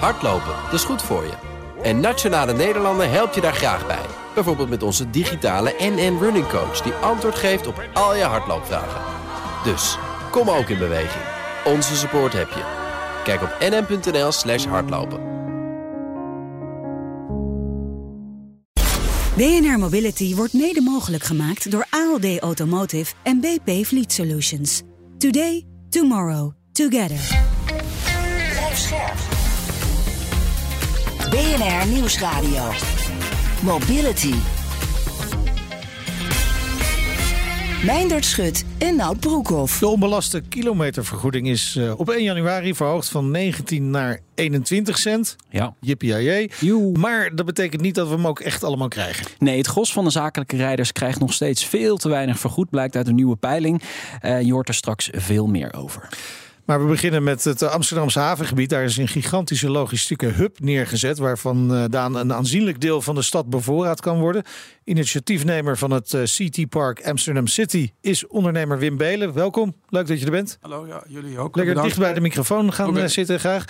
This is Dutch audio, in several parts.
Hardlopen, dat is goed voor je. En Nationale Nederlanden helpt je daar graag bij. Bijvoorbeeld met onze digitale NN Running Coach... die antwoord geeft op al je hardloopvragen. Dus, kom ook in beweging. Onze support heb je. Kijk op nn.nl slash hardlopen. BNR Mobility wordt mede mogelijk gemaakt door ALD Automotive en BP Fleet Solutions. Today, tomorrow, together. BNR Nieuwsradio. Mobility. Meindert Schut en Nout Broekhoff. De onbelaste kilometervergoeding is uh, op 1 januari verhoogd van 19 naar 21 cent. Ja. Jippie Maar dat betekent niet dat we hem ook echt allemaal krijgen. Nee, het gros van de zakelijke rijders krijgt nog steeds veel te weinig vergoed, blijkt uit een nieuwe peiling. Uh, je hoort er straks veel meer over. Maar we beginnen met het Amsterdamse havengebied. Daar is een gigantische logistieke hub neergezet... waarvan uh, Daan een aanzienlijk deel van de stad bevoorraad kan worden. Initiatiefnemer van het uh, CT Park Amsterdam City is ondernemer Wim Belen. Welkom, leuk dat je er bent. Hallo, ja, jullie ook. Lekker dicht bij de microfoon gaan okay. zitten graag.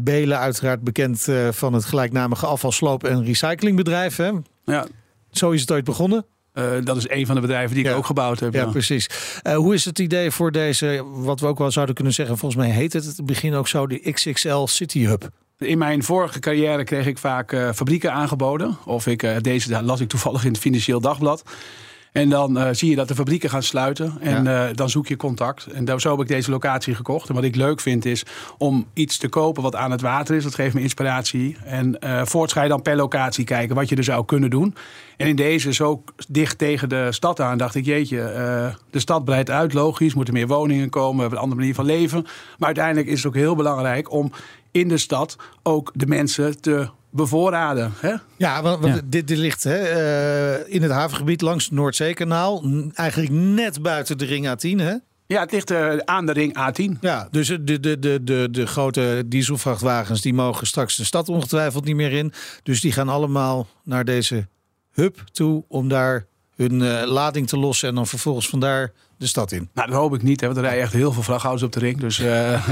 Belen uiteraard bekend van het gelijknamige afvalsloop- en recyclingbedrijf. Hè? Ja. Zo is het ooit begonnen. Uh, dat is een van de bedrijven die ik ja. ook gebouwd heb. Ja, ja. precies. Uh, hoe is het idee voor deze, wat we ook wel zouden kunnen zeggen, volgens mij heet het het begin ook zo, de XXL City Hub? In mijn vorige carrière kreeg ik vaak uh, fabrieken aangeboden. Of ik, deze las ik toevallig in het Financieel Dagblad. En dan uh, zie je dat de fabrieken gaan sluiten. En ja. uh, dan zoek je contact. En daar, zo heb ik deze locatie gekocht. En wat ik leuk vind is om iets te kopen wat aan het water is. Dat geeft me inspiratie. En uh, voorts ga je dan per locatie kijken wat je er zou kunnen doen. En in deze zo dicht tegen de stad aan dacht ik... jeetje, de stad breidt uit, logisch. Moeten meer woningen komen, we hebben een andere manier van leven. Maar uiteindelijk is het ook heel belangrijk om in de stad ook de mensen te bevoorraden. Hè? Ja, want, want ja. Dit, dit, ligt hè, uh, in het havengebied langs het Noordzeekanaal. Eigenlijk net buiten de ring A10, hè? Ja, het ligt uh, aan de ring A10. Ja, dus de, de, de, de, de grote dieselvrachtwagens... die mogen straks de stad ongetwijfeld niet meer in. Dus die gaan allemaal naar deze hub toe... om daar hun uh, lading te lossen en dan vervolgens vandaar de stad in. Nou, dat hoop ik niet, hè, want er rijden echt heel veel vrachthouders op de ring. Dus, uh,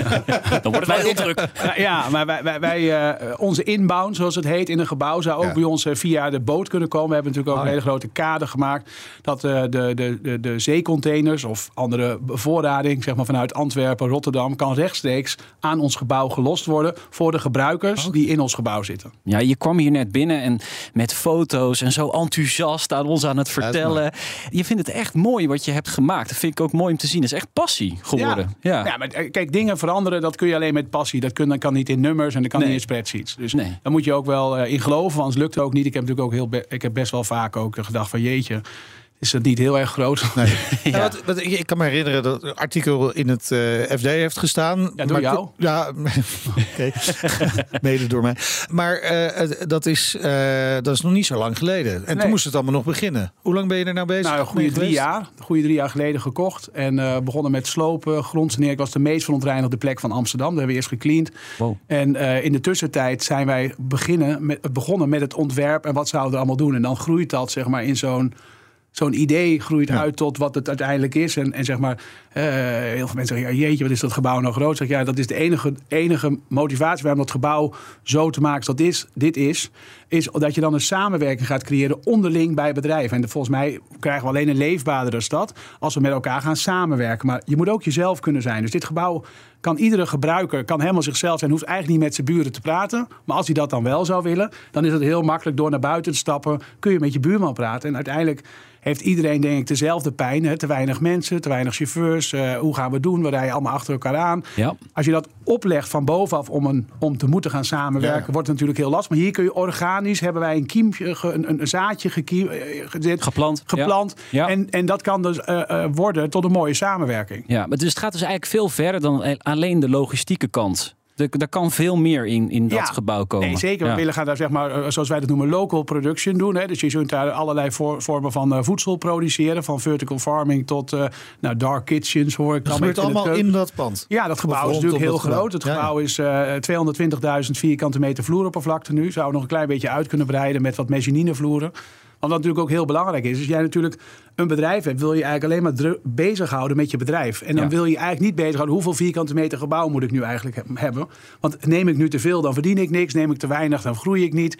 dan wordt het wel heel druk. ja, maar wij, wij, wij uh, onze inbound, zoals het heet, in een gebouw zou ook ja. bij ons uh, via de boot kunnen komen. We hebben natuurlijk ook oh, een hele grote kade gemaakt. Dat de, de, de, de zeecontainers of andere bevoorrading, zeg maar vanuit Antwerpen, Rotterdam, kan rechtstreeks aan ons gebouw gelost worden voor de gebruikers oh. die in ons gebouw zitten. Ja, je kwam hier net binnen en met foto's en zo enthousiast aan ons aan het vertellen. Ja, je vindt het echt mooi wat je hebt gemaakt vind ik ook mooi om te zien. Is echt passie geworden. Ja, ja. ja maar kijk, dingen veranderen, dat kun je alleen met passie. Dat, kun, dat kan niet in nummers en dat kan nee. niet in spreadsheets. Dus nee. daar moet je ook wel uh, in geloven, anders lukt het ook niet. Ik heb natuurlijk ook heel, ik heb best wel vaak ook gedacht van jeetje. Is dat niet heel erg groot? Nee. ja. ja wat, wat, ik kan me herinneren dat een artikel in het uh, FD heeft gestaan. Ja, door maar, jou? Ja, oké. Mede door mij. Maar uh, dat, is, uh, dat is nog niet zo lang geleden. En nee. toen moest het allemaal nog beginnen. Hoe lang ben je er nou bezig? Nou, een goede drie jaar. Goede drie jaar geleden gekocht. En uh, begonnen met slopen, grondsanering. Ik was de meest verontreinigde plek van Amsterdam. Daar hebben we eerst gecleaned. Wow. En in de tussentijd zijn wij beginnen met, begonnen met het ontwerp. En wat zouden we allemaal doen? En dan groeit dat zeg maar in zo'n zo'n idee groeit ja. uit tot wat het uiteindelijk is. En, en zeg maar, uh, heel veel mensen zeggen, ja, jeetje, wat is dat gebouw nou groot? Zeg, ja, dat is de enige, enige motivatie waarom dat gebouw zo te maken dat dit, dit is, is dat je dan een samenwerking gaat creëren onderling bij bedrijven. En de, volgens mij krijgen we alleen een leefbaardere stad als we met elkaar gaan samenwerken. Maar je moet ook jezelf kunnen zijn. Dus dit gebouw kan iedere gebruiker kan helemaal zichzelf zijn. Hoeft eigenlijk niet met zijn buren te praten. Maar als hij dat dan wel zou willen, dan is het heel makkelijk door naar buiten te stappen. Kun je met je buurman praten. En uiteindelijk heeft iedereen denk ik dezelfde pijn. Hè? Te weinig mensen, te weinig chauffeurs. Uh, hoe gaan we doen? We rijden allemaal achter elkaar aan. Ja. Als je dat oplegt van bovenaf om, een, om te moeten gaan samenwerken, ja. wordt het natuurlijk heel lastig. Maar hier kun je organisch, hebben wij een kiempje, een, een zaadje gekiem, gezet, geplant. geplant. Ja. Ja. En, en dat kan dus uh, uh, worden tot een mooie samenwerking. Ja, maar dus het gaat dus eigenlijk veel verder dan alleen de logistieke kant. Er kan veel meer in, in dat ja, gebouw komen. Nee, zeker. Ja. We willen gaan daar, zeg maar, zoals wij dat noemen, local production doen. Hè. Dus je kunt daar allerlei voor, vormen van uh, voedsel produceren. Van vertical farming tot uh, nou, dark kitchens, hoor ik. Dat gebeurt allemaal in dat pand? Ja, dat gebouw is natuurlijk heel groot. Het gebouw ja, is uh, 220.000 vierkante meter vloeroppervlakte nu. Zou nog een klein beetje uit kunnen breiden met wat mezzaninevloeren. Wat natuurlijk ook heel belangrijk is, als jij natuurlijk een bedrijf hebt, wil je eigenlijk alleen maar bezighouden met je bedrijf. En dan Ja. wil je eigenlijk niet bezighouden hoeveel vierkante meter gebouw moet ik nu eigenlijk heb- hebben. Want neem ik nu te veel, dan verdien ik niks. Neem ik te weinig, dan groei ik niet.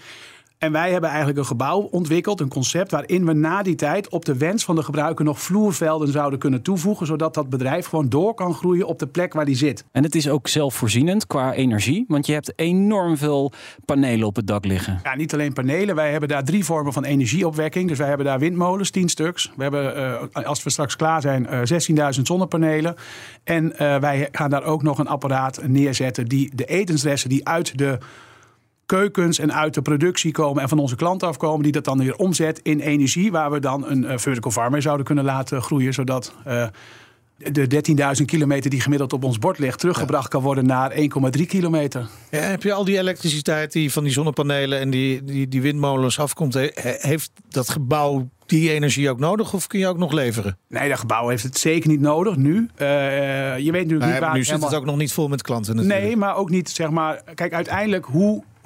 En wij hebben eigenlijk een gebouw ontwikkeld, een concept waarin we na die tijd op de wens van de gebruiker nog vloervelden zouden kunnen toevoegen, zodat dat bedrijf gewoon door kan groeien op de plek waar die zit. En het is ook zelfvoorzienend qua energie, want je hebt enorm veel panelen op het dak liggen. Ja, niet alleen panelen. Wij hebben daar drie vormen van energieopwekking. Dus wij hebben daar windmolens, 10 stuks. We hebben, eh, als we straks klaar zijn, eh 16.000 zonnepanelen. En eh, wij gaan daar ook nog een apparaat neerzetten die de etensresten die uit de keukens en uit de productie komen en van onze klanten afkomen, die dat dan weer omzet in energie, waar we dan een eh, vertical farm mee zouden kunnen laten groeien, zodat eh, de 13.000 kilometer die gemiddeld op ons bord ligt, teruggebracht kan worden naar 1,3 kilometer. Ja, heb je al die elektriciteit die van die zonnepanelen en die, die, die windmolens afkomt, he- he- heeft dat gebouw die energie ook nodig of kun je ook nog leveren? Nee, dat gebouw heeft het zeker niet nodig nu. Eh, je weet natuurlijk Nou, niet waar nu zit het ook nog niet vol met klanten natuurlijk. Nee, maar ook niet, zeg maar... Kijk, uiteindelijk,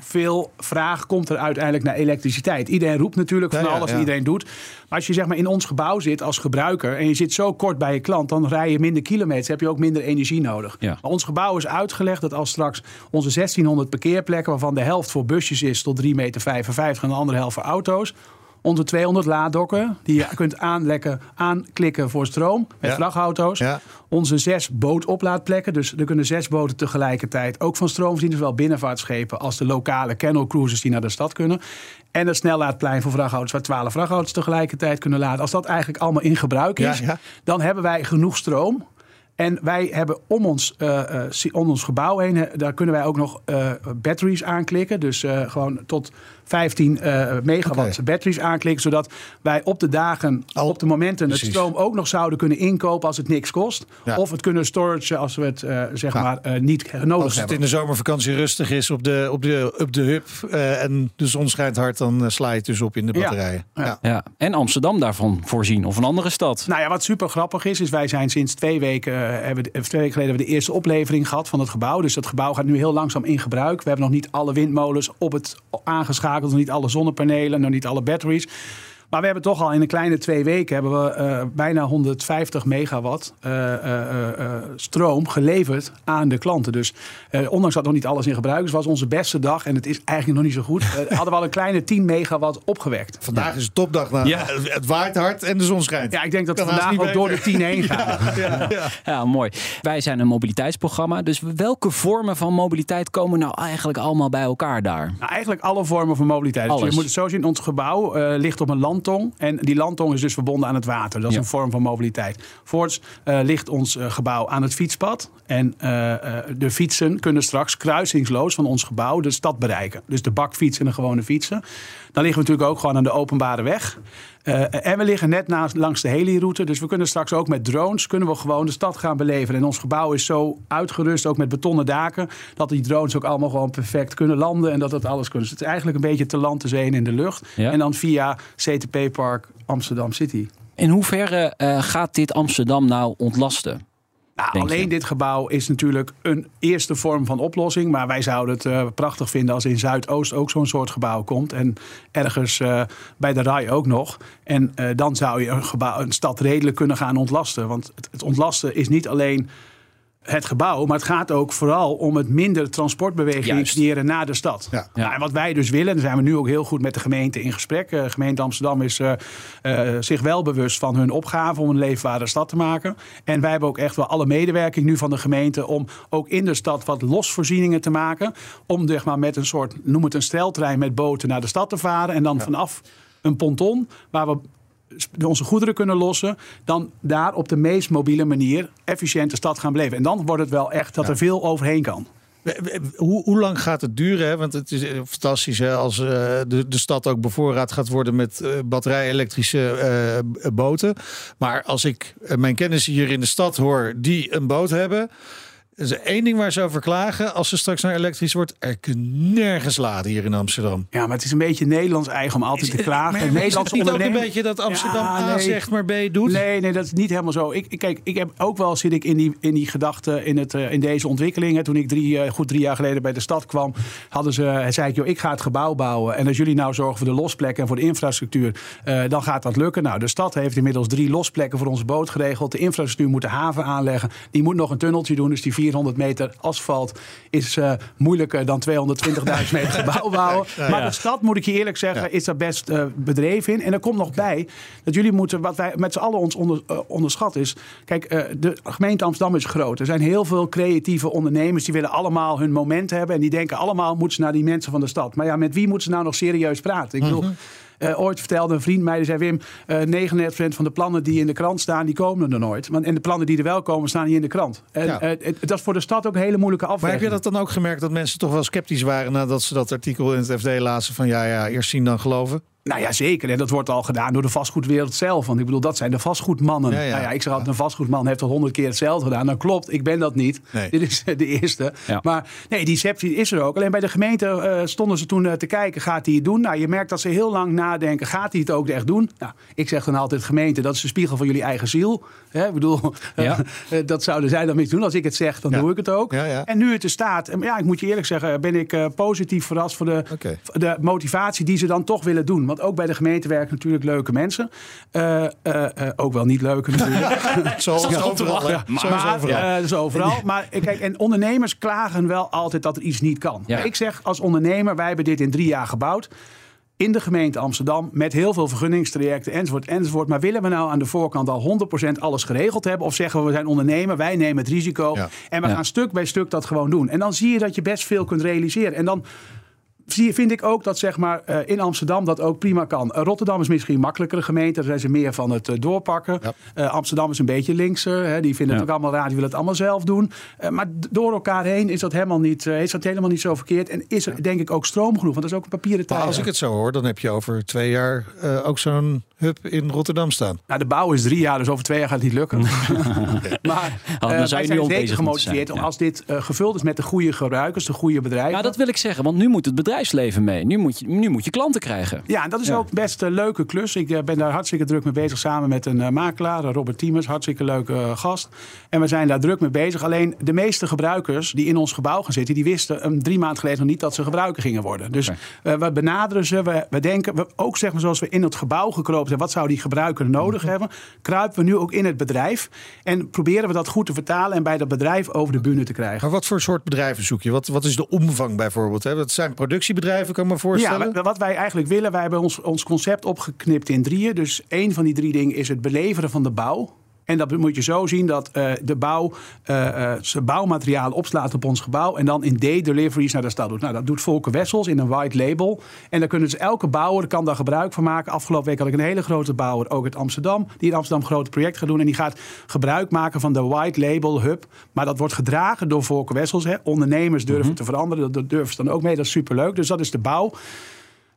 hoeveel vraag komt er uiteindelijk naar elektriciteit? Iedereen roept natuurlijk van Ja, alles, ja. iedereen doet. Maar als je zeg maar in ons gebouw zit als gebruiker... en je zit zo kort bij je klant, dan rij je minder kilometers... heb je ook minder energie nodig. Maar ons gebouw is uitgelegd dat als straks onze 1600 parkeerplekken... waarvan de helft voor busjes is tot 3,55 meter... en de andere helft voor auto's... Onze 200 laaddokken die je kunt aanlekken, aanklikken voor stroom met Ja. vrachtauto's. Ja. Onze zes bootoplaadplekken. Dus er kunnen zes boten tegelijkertijd ook van stroom voorzien. Zowel binnenvaartschepen als de lokale kennel cruises die naar de stad kunnen. En het snellaadplein voor vrachtauto's waar 12 vrachtauto's tegelijkertijd kunnen laden. Als dat eigenlijk allemaal in gebruik is, ja. dan hebben wij genoeg stroom. En wij hebben om ons, eh, eh, om ons gebouw heen, eh, daar kunnen wij ook nog eh, batteries aanklikken. Dus eh, gewoon tot 15 eh, megawatt batteries aanklikken. Zodat wij op de dagen, Al- op de momenten, het precies. stroom ook nog zouden kunnen inkopen als het niks kost. Ja. Of het kunnen storage als we het eh, zeg Ja. maar eh, niet nodig Als het hebben. in de zomervakantie rustig is op de, op de, op de hub eh, en de zon schijnt hard, dan sla je het dus op in de batterijen. Ja. Ja. Ja. En Amsterdam daarvan voorzien, of een andere stad. Nou ja, wat super grappig is, is wij zijn sinds twee weken, hebben, of twee weken geleden hebben we de eerste oplevering gehad van het gebouw. Dus dat gebouw gaat nu heel langzaam in gebruik. We hebben nog niet alle windmolens op het aangeschakeld, nog niet alle zonnepanelen, nog niet alle batteries. Maar we hebben toch al in een kleine twee weken hebben we eh, bijna 150 megawatt eh, eh, stroom geleverd aan de klanten. Dus eh, ondanks dat nog niet alles in gebruik is, was onze beste dag, en het is eigenlijk nog niet zo goed, eh, hadden we al een kleine 10 megawatt opgewekt. Vandaag is het topdag. Nou, Ja. Het waait hard en de zon schijnt. Ja, ik denk dat we vandaag niet ook door de beter. 10 heen gaan. Ja, ja. Ja, mooi. Wij zijn een mobiliteitsprogramma. Dus welke vormen van mobiliteit komen nou eigenlijk allemaal bij elkaar daar? Nou, eigenlijk alle vormen van mobiliteit. Dus je moet het zo zien, ons gebouw eh, ligt op een landtong. En die landtong is dus verbonden aan het water. Dat is Ja. een vorm van mobiliteit. Voorts eh, ligt ons eh, gebouw aan het fietspad. En eh, de fietsen kunnen straks kruisingsloos van ons gebouw de stad bereiken. Dus de bakfiets en de gewone fietsen. Dan liggen we natuurlijk ook gewoon aan de openbare weg. Eh, en we liggen net naast, langs de heliroute. Dus we kunnen straks ook met drones kunnen we gewoon de stad gaan beleven. En ons gebouw is zo uitgerust, ook met betonnen daken... dat die drones ook allemaal gewoon perfect kunnen landen. En dat dat alles kunnen. Dus het is eigenlijk een beetje te land, te zee en in de lucht. Ja. En dan via CTP Park Amsterdam City. In hoeverre eh, gaat dit Amsterdam nou ontlasten? Nou, alleen je? dit gebouw is natuurlijk een eerste vorm van oplossing. Maar wij zouden het eh, prachtig vinden als in Zuidoost ook zo'n soort gebouw komt. En ergens eh, bij de RAI ook nog. En eh, dan zou je een, gebouw, een stad redelijk kunnen gaan ontlasten. Want het, het ontlasten is niet alleen het gebouw, maar het gaat ook vooral om het minder transportbeweging Juist. creëren naar de stad. Ja. Nou, en wat wij dus willen, daar zijn we nu ook heel goed met de gemeente in gesprek. Eh, De gemeente Amsterdam is eh, eh, zich wel bewust van hun opgave om een leefbare stad te maken. En wij hebben ook echt wel alle medewerking nu van de gemeente om ook in de stad wat losvoorzieningen te maken. Om zeg maar, met een soort, noem het een steltrein met boten naar de stad te varen. En dan vanaf een ponton waar we onze goederen kunnen lossen, dan daar op de meest mobiele manier efficiënt de stad gaan beleven. En dan wordt het wel echt dat er veel overheen kan. Hoe, hoe lang gaat het duren? Hè? Want het is eh, fantastisch hè, als eh, de, de stad ook bevoorraad gaat worden met eh, batterij-elektrische boten. Maar als ik mijn kennissen hier in de stad hoor die een boot hebben. Er is één ding waar ze over klagen. Als ze straks naar elektrisch wordt, er kan nergens laden hier in Amsterdam. Ja, maar het is een beetje Nederlands eigen om altijd te klagen. Maar is Nederlands het ook een beetje dat Amsterdam Ja, A nee. zegt, maar B doet? Nee, nee, dat is niet helemaal zo. Ik, kijk, ik heb ook wel zit ik in die, in die gedachte in, het, eh, in deze ontwikkelingen. Toen ik drie, eh, goed drie jaar geleden bij de stad kwam, hadden ze, zei ik, joh, ik ga het gebouw bouwen. En als jullie nou zorgen voor de losplekken en voor de infrastructuur, eh, dan gaat dat lukken. Nou, de stad heeft inmiddels drie losplekken voor onze boot geregeld. De infrastructuur moet de haven aanleggen. Die moet nog een tunneltje doen. Dus die 400 meter asfalt is eh, moeilijker dan 220.000 meter gebouw bouwen. Maar de stad, moet ik je eerlijk zeggen, is daar best eh, bedreven in. En er komt nog bij dat jullie moeten, wat wij met z'n allen ons onder, eh, onderschat is. Kijk, de gemeente Amsterdam is groot. Er zijn heel veel creatieve ondernemers die willen allemaal hun moment hebben. En die denken allemaal moeten ze naar die mensen van de stad. Maar ja, met wie moeten ze nou nog serieus praten? Ik bedoel. Eh, ooit vertelde een vriend mij, die zei Wim, eh 99% van de plannen die in de krant staan, die komen er nooit. Want, en de plannen die er wel komen, staan niet in de krant. En, Ja. eh, het- dat is voor de stad ook een hele moeilijke Maar afweging. heb je dat dan ook gemerkt dat mensen toch wel sceptisch waren nadat ze dat artikel in het FD lazen van ja, ja, eerst zien dan geloven? Nou ja, zeker. En dat wordt al gedaan door de vastgoedwereld zelf. Want ik bedoel, dat zijn de vastgoedmannen. Ja, ja. Nou ja, ik zeg altijd, een vastgoedman heeft al honderd keer hetzelfde gedaan. Nou klopt, ik ben dat niet. Nee. Dit is de eerste. Ja. Maar nee, die sceptie is er ook. Alleen bij de gemeente eh, stonden ze toen eh, te kijken, gaat hij het doen? Nou, je merkt dat ze heel lang nadenken, gaat hij het ook echt doen? Nou, ik zeg dan altijd, gemeente, dat is de spiegel van jullie eigen ziel. Hè, ik bedoel, Ja. eh, dat zouden zij dan niet doen. Als ik het zeg, dan Ja. doe ik het ook. Ja, ja. En nu het er staat, ja, ik moet je eerlijk zeggen, ben ik eh, positief verrast voor de, de motivatie die ze dan toch willen doen. Want ook bij de gemeente werken natuurlijk leuke mensen. Eh, eh, eh, ook wel niet leuke natuurlijk. Zoals Ja, overal. ja, Zoals maar, overal. is overal. Maar kijk, en ondernemers klagen wel altijd dat er iets niet kan. Ja. Maar Ik zeg als ondernemer, wij hebben dit in drie jaar gebouwd. In de gemeente Amsterdam, met heel veel vergunningstrajecten enzovoort, enzovoort. Maar willen we nou aan de voorkant al 100% alles geregeld hebben? Of zeggen we, we zijn ondernemer, wij nemen het risico. Ja. En we Ja. gaan stuk bij stuk dat gewoon doen. En dan zie je dat je best veel kunt realiseren. En dan zie, vind ik ook dat zeg maar, eh, in Amsterdam dat ook prima kan. Eh, Rotterdam is misschien een makkelijkere gemeente. Daar zijn ze meer van het eh, doorpakken. Ja. Eh, Amsterdam is een beetje linkser. Hè. Die vinden Ja. het ook allemaal raar. Die willen het allemaal zelf doen. Eh, maar door elkaar heen is dat, helemaal niet, is dat helemaal niet zo verkeerd. En is er denk ik ook stroom genoeg. Want dat is ook een papieren tijd. als ik het zo hoor, dan heb je over twee jaar eh, ook zo'n hub in Rotterdam staan. Nou, de bouw is drie jaar, dus over twee jaar gaat het niet lukken. maar wij nu zijn al zeker gemotiveerd zijn, als dit gevuld is met de goede gebruikers, de goede bedrijven. Ja, dat wil ik zeggen, want nu moet het bedrijfsleven mee. Nu moet je, nu moet je klanten krijgen. Ja, en dat is Ja. ook best een leuke klus. Ik eh, ben daar hartstikke druk mee bezig samen met een eh, makelaar, eh, Robert Tiemers. Hartstikke leuke eh, gast. En we zijn daar druk mee bezig. Alleen de meeste gebruikers die in ons gebouw gaan zitten... die wisten een drie maanden geleden nog niet dat ze gebruiker gingen worden. Dus eh, we benaderen ze. We, we denken, we, ook zeg maar zoals we in het gebouw gekropen zijn... wat zou die gebruiker nodig hebben? Kruipen we nu ook in het bedrijf. En proberen we dat goed te vertalen... en bij dat bedrijf over de bühne te krijgen. Maar wat voor soort bedrijven zoek je? Wat, wat is de omvang bijvoorbeeld? Hè? Dat zijn kan ik voorstellen. Ja, wat wij eigenlijk willen, wij hebben ons, ons concept opgeknipt in drieën. Dus één van die drie dingen is het beleveren van de bouw. En dat moet je zo zien dat eh, de bouw eh, eh, zijn bouwmateriaal opslaat op ons gebouw. En dan in day-deliveries naar de stad doet. Nou, dat doet Volker Wessels in een white label. En dan kunnen dus elke bouwer kan daar gebruik van maken. Afgelopen week had ik een hele grote bouwer, ook uit Amsterdam. Die in Amsterdam een groot project gaat doen. En die gaat gebruik maken van de white label hub. Maar dat wordt gedragen door Volker Wessels. Hè. Ondernemers durven te veranderen. Dat durven ze dan ook mee. Dat is superleuk. Dus dat is de bouw.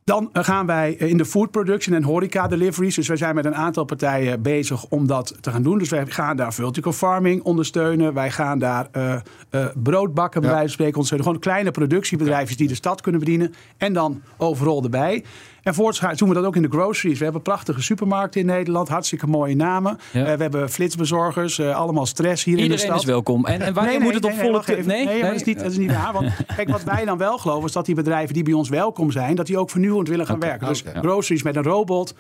Dan eh, gaan wij in de food production en horeca deliveries. Dus wij zijn met een aantal partijen bezig om dat te gaan doen. Dus wij gaan daar vertical farming ondersteunen. Wij gaan daar eh eh broodbakken bij Ja. wijze van spreken ondersteunen. Gewoon kleine productiebedrijven die de stad kunnen bedienen. En dan overal erbij. En voorts doen we dat ook in de groceries. We hebben prachtige supermarkten in Nederland. Hartstikke mooie namen. Ja. Eh, we hebben flitsbezorgers. eh, allemaal stress hier in de Iedereen stad. is welkom. En, en wanneer moet het op volle... nee, nee, maar dat is niet, dat is niet waar. Want kijk, wat wij dan wel geloven is dat die bedrijven die bij ons welkom zijn, dat die ook vernieuwend willen gaan werken. Dus groceries met een robot,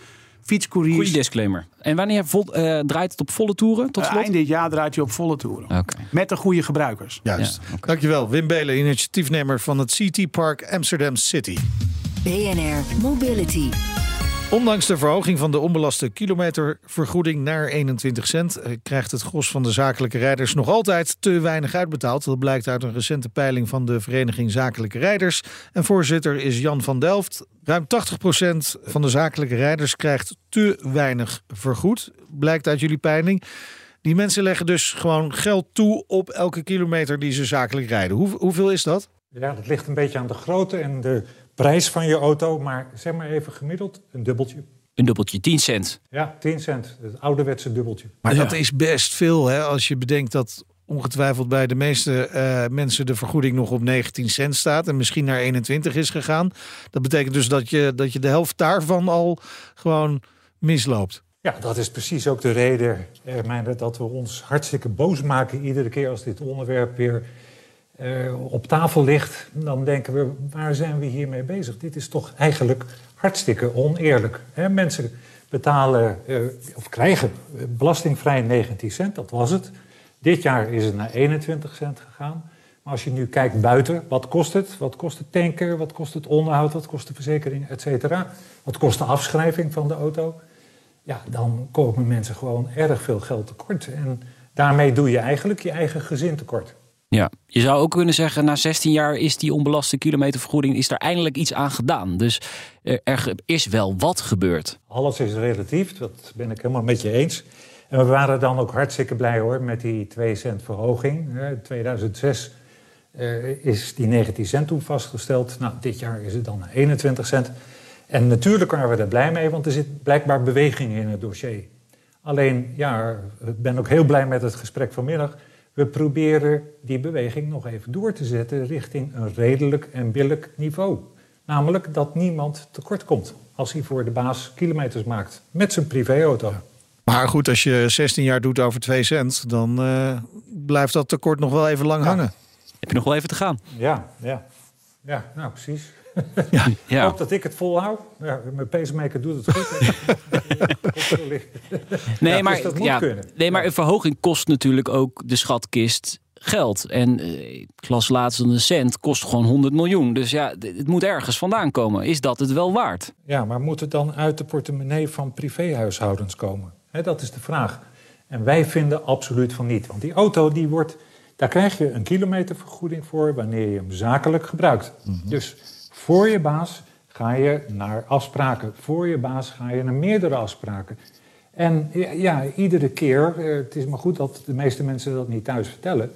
fietscouriers. Goeie disclaimer. En wanneer vol- eh, draait het op volle toeren, tot slot? eind dit jaar draait hij op volle toeren. Oké. Met de goede gebruikers. Juist. Ja. Dankjewel. Wim Belen, initiatiefnemer van het CT Park Amsterdam City. BNR Mobility. Ondanks de verhoging van de onbelaste kilometervergoeding naar 21 cent... eh, krijgt het gros van de zakelijke rijders nog altijd te weinig uitbetaald. Dat blijkt uit een recente peiling van de Vereniging Zakelijke Rijders. En voorzitter is Jan van Delft. Ruim 80% van de zakelijke rijders krijgt te weinig vergoed, blijkt uit jullie peiling. Die mensen leggen dus gewoon geld toe op elke kilometer die ze zakelijk rijden. Hoe, hoeveel is dat? Ja, dat ligt een beetje aan de grootte en de prijs van je auto. Maar zeg maar even gemiddeld, een dubbeltje. Een dubbeltje, 10 cent. Ja, 10 cent. Het ouderwetse dubbeltje. Maar Ja. dat is best veel hè, als je bedenkt dat ongetwijfeld bij de meeste uh, mensen de vergoeding nog op 19 cent staat en misschien naar 21 is gegaan. Dat betekent dus dat je, dat je de helft daarvan al gewoon misloopt. Ja, dat is precies ook de reden, dat we ons hartstikke boos maken iedere keer als dit onderwerp weer uh, op tafel ligt. Dan denken we, waar zijn we hiermee bezig? Dit is toch eigenlijk hartstikke oneerlijk. Hè? Mensen betalen uh, of krijgen belastingvrij 19 cent, dat was het. Dit jaar is het naar 21 cent gegaan. Maar als je nu kijkt buiten, wat kost het? Wat kost het tanken? Wat kost het onderhoud? Wat kost de verzekering, et cetera? Wat kost de afschrijving van de auto? Ja, dan komen mensen gewoon erg veel geld tekort. En daarmee doe je eigenlijk je eigen gezin tekort. Ja, je zou ook kunnen zeggen, na 16 jaar is die onbelaste kilometervergoeding, is er eindelijk iets aan gedaan. Dus er is wel wat gebeurd. Alles is relatief, dat ben ik helemaal met je eens. En we waren dan ook hartstikke blij hoor met die 2 cent verhoging. In 2006 uh, is die 19 cent toen vastgesteld. Nou, dit jaar is het dan 21 cent. En natuurlijk waren we er blij mee, want er zit blijkbaar beweging in het dossier. Alleen, ja, ik ben ook heel blij met het gesprek vanmiddag. We proberen die beweging nog even door te zetten richting een redelijk en billig niveau. Namelijk dat niemand tekort komt als hij voor de baas kilometers maakt met zijn privéauto. Maar goed, als je 16 jaar doet over 2 cent, dan uh, blijft dat tekort nog wel even lang ja. hangen. Heb je nog wel even te gaan? Ja, ja. Ja, nou precies. Ja. ja. Ik hoop dat ik het volhoud. Ja, mijn pacemaker doet het goed. nee, maar, dus ja, nee, maar een verhoging kost natuurlijk ook de schatkist geld. En uh, ik las laatst een cent kost gewoon 100 miljoen. Dus ja, het moet ergens vandaan komen. Is dat het wel waard? Ja, maar moet het dan uit de portemonnee van privéhuishoudens komen? dat is de vraag. En wij vinden absoluut van niet. Want die auto, die wordt, daar krijg je een kilometervergoeding voor wanneer je hem zakelijk gebruikt. Mhm. Dus voor je baas ga je naar afspraken. Voor je baas ga je naar meerdere afspraken. En ja, iedere keer, eh, het is maar goed dat de meeste mensen dat niet thuis vertellen,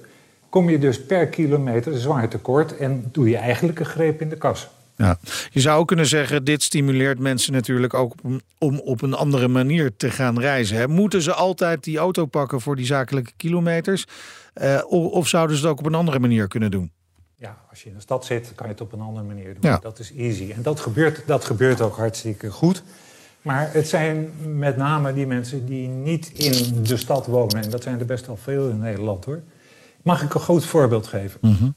kom je dus per kilometer zwaar tekort en doe je eigenlijk een greep in de kas. Ja. Je zou kunnen zeggen, dit stimuleert mensen natuurlijk ook om op een andere manier te gaan reizen. Hè? Moeten ze altijd die auto pakken voor die zakelijke kilometers? Uh, of zouden ze het ook op een andere manier kunnen doen? Ja, als je in de stad zit, kan je het op een andere manier doen. Ja. Dat is easy. En dat gebeurt, dat gebeurt ook hartstikke goed. Maar het zijn met name die mensen die niet in de stad wonen. En dat zijn er best wel veel in Nederland hoor. Mag ik een goed voorbeeld geven? Mm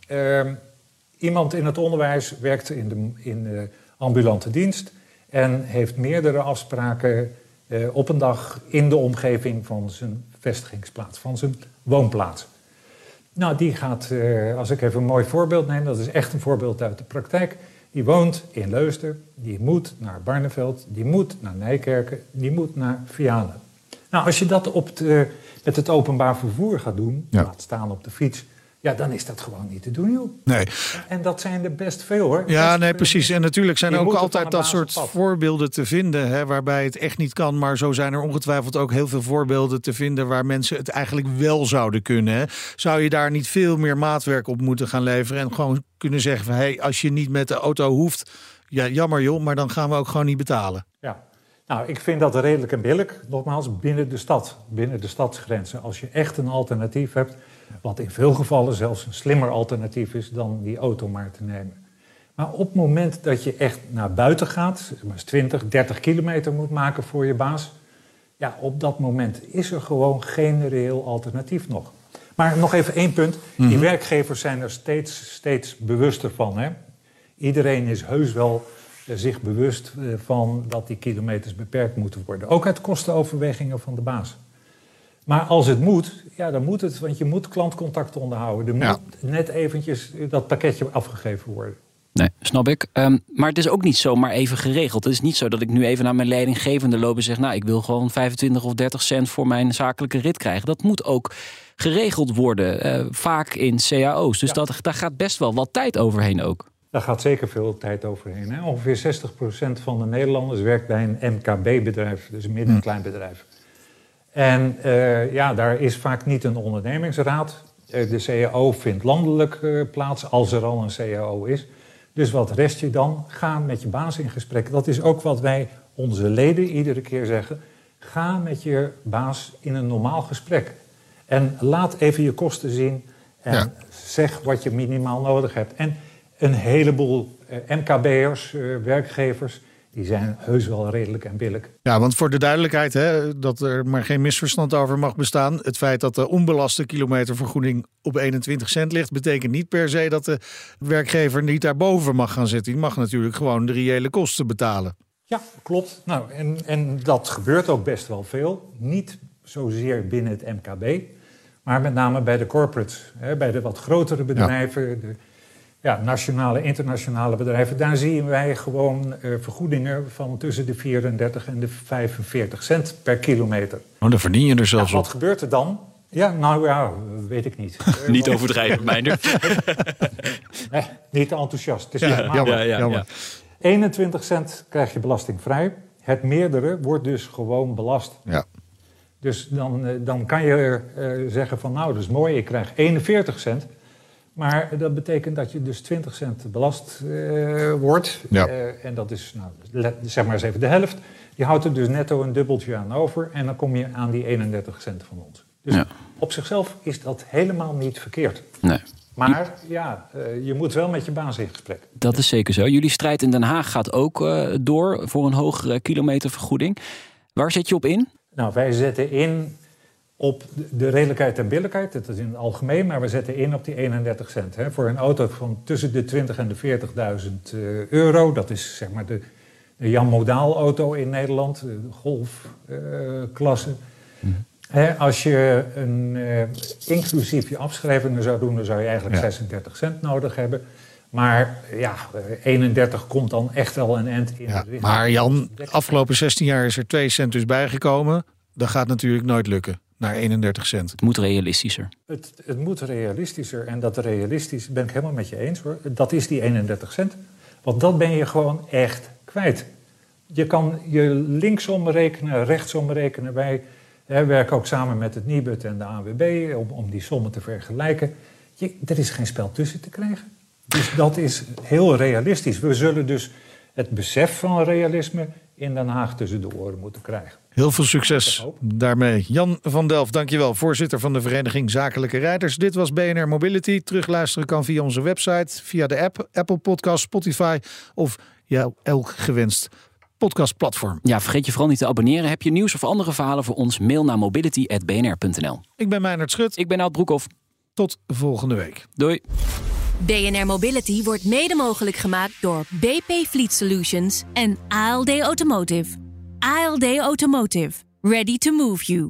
iemand in het onderwijs werkt in de, in de ambulante dienst en heeft meerdere afspraken uh, op een dag in de omgeving van zijn vestigingsplaats, van zijn woonplaats. Nou, die gaat, uh, als ik even een mooi voorbeeld neem, dat is echt een voorbeeld uit de praktijk. Die woont in Leusden, die moet naar Barneveld, die moet naar Nijkerken, die moet naar Vianen. Nou, als je dat op de, met het openbaar vervoer gaat doen, ja. laat staan op de fiets, ja, dan is dat gewoon niet te doen, joh. Nee. En dat zijn er best veel, hoor. Ja, nee, precies. En natuurlijk zijn er ook altijd dat soort voorbeelden te vinden... Hè, waarbij het echt niet kan. Maar zo zijn er ongetwijfeld ook heel veel voorbeelden te vinden... waar mensen het eigenlijk wel zouden kunnen. Hè. Zou je daar niet veel meer maatwerk op moeten gaan leveren... en gewoon kunnen zeggen van... hé, hey, als je niet met de auto hoeft... ja, jammer joh, maar dan gaan we ook gewoon niet betalen. Ja. Nou, ik vind dat redelijk en billig. Nogmaals, binnen de stad, binnen de stadsgrenzen. Als je echt een alternatief hebt wat in veel gevallen zelfs een slimmer alternatief is dan die auto maar te nemen. Maar op het moment dat je echt naar buiten gaat, maar 20, 30 kilometer moet maken voor je baas, ja, op dat moment is er gewoon geen reëel alternatief nog. Maar nog even één punt. Die mhm. werkgevers zijn er steeds, steeds bewuster van. Hè? Iedereen is heus wel eh, zich bewust eh, van dat die kilometers beperkt moeten worden. Ook uit kostenoverwegingen van de baas. Maar als het moet, ja, dan moet het, want je moet klantcontact onderhouden. Er moet net eventjes dat pakketje afgegeven worden. Nee, snap ik. Um, maar het is ook niet zomaar even geregeld. Het is niet zo dat ik nu even naar mijn leidinggevende loop en zeg... nou, ik wil gewoon 25 of 30 cent voor mijn zakelijke rit krijgen. Dat moet ook geregeld worden, uh, vaak in cao's. Dus dat, daar gaat best wel wat tijd overheen ook. Daar gaat zeker veel tijd overheen. Hè? Ongeveer 60% van de Nederlanders werkt bij een MKB-bedrijf, dus een midden- en kleinbedrijf. En uh, ja, daar is vaak niet een ondernemingsraad. Uh, de CAO vindt landelijk uh, plaats, als er al een CAO is. Dus wat rest je dan? Ga met je baas in gesprek. Dat is ook wat wij onze leden iedere keer zeggen. Ga met je baas in een normaal gesprek. En laat even je kosten zien. En zeg wat je minimaal nodig hebt. En een heleboel MKB'ers, werkgevers, die zijn heus wel redelijk en billig. Ja, want voor de duidelijkheid, hè, dat er maar geen misverstand over mag bestaan. Het feit dat de onbelaste kilometervergoeding op 21 cent ligt, betekent niet per se dat de werkgever niet daarboven mag gaan zitten. Die mag natuurlijk gewoon de reële kosten betalen. Ja, klopt. Nou, en, en dat gebeurt ook best wel veel. Niet zozeer binnen het MKB, maar met name bij de corporates, hè, bij de wat grotere bedrijven. De, ja, nationale, internationale bedrijven, daar zien wij gewoon uh, vergoedingen van tussen de 34 en de 45 cent per kilometer. Oh, dan verdien je er zelfs ja, op. Wat gebeurt er dan? Ja, nou ja, weet ik niet. niet overdrijven, Meijner. nee, niet te enthousiast. Het is ja, jammer, ja, jammer. 21 cent krijg je belastingvrij. Het meerdere wordt dus gewoon belast. Ja. Dus dan, dan kan je uh, zeggen van nou, dat is mooi, ik krijg 41 cent. Maar dat betekent dat je dus 20 cent belast uh, wordt. Ja. Uh, en dat is, nou, zeg maar eens even de helft. Je houdt er dus netto een dubbeltje aan over. En dan kom je aan die 31 cent van ons. Dus ja. op zichzelf is dat helemaal niet verkeerd. Nee. Maar ja, uh, je moet wel met je baas in gesprek. Dat is zeker zo. Jullie strijd in Den Haag gaat ook door voor een hogere kilometervergoeding. Waar zet je op in? Nou, wij zetten in op de redelijkheid en billijkheid, dat is in het algemeen, maar we zetten in op die 31 cent. Hè. Voor een auto van tussen de 20 en de 40.000 uh, euro, dat is zeg maar de, de Jan Modaal auto in Nederland, de golfklasse. Uh, mm. als je een, uh, inclusief je afschrijvingen zou doen, dan zou je eigenlijk ja. 36 cent nodig hebben. Maar ja, 31 komt dan echt wel een end in. Ja, maar Jan, afgelopen 16 jaar is er 2 cent dus bijgekomen. Dat gaat natuurlijk nooit lukken naar 31 cent. Het moet realistischer. Het, het moet realistischer. En dat realistisch ben ik helemaal met je eens hoor. Dat is die 31 cent. Want dat ben je gewoon echt kwijt. Je kan je linksom rekenen, rechtsom rekenen. Wij hè, werken ook samen met het Nibud en de AWB om, om die sommen te vergelijken. Je, er is geen spel tussen te krijgen. Dus dat is heel realistisch. We zullen dus het besef van realisme in Den Haag tussen de oren moeten krijgen. Heel veel succes daarmee. Jan van Delft, dankjewel. Voorzitter van de Vereniging Zakelijke Rijders. Dit was BNR Mobility. Terugluisteren kan via onze website, via de app, Apple Podcast, Spotify of ja, elk gewenst podcastplatform. Ja, vergeet je vooral niet te abonneren. Heb je nieuws of andere verhalen voor ons? Mail naar mobility.bnr.nl. Ik ben Meijnerd Schut. Ik ben Oud Broekhoff. Tot volgende week. Doei. BNR Mobility wordt mede mogelijk gemaakt door BP Fleet Solutions en ALD Automotive. ALD Automotive. Ready to move you.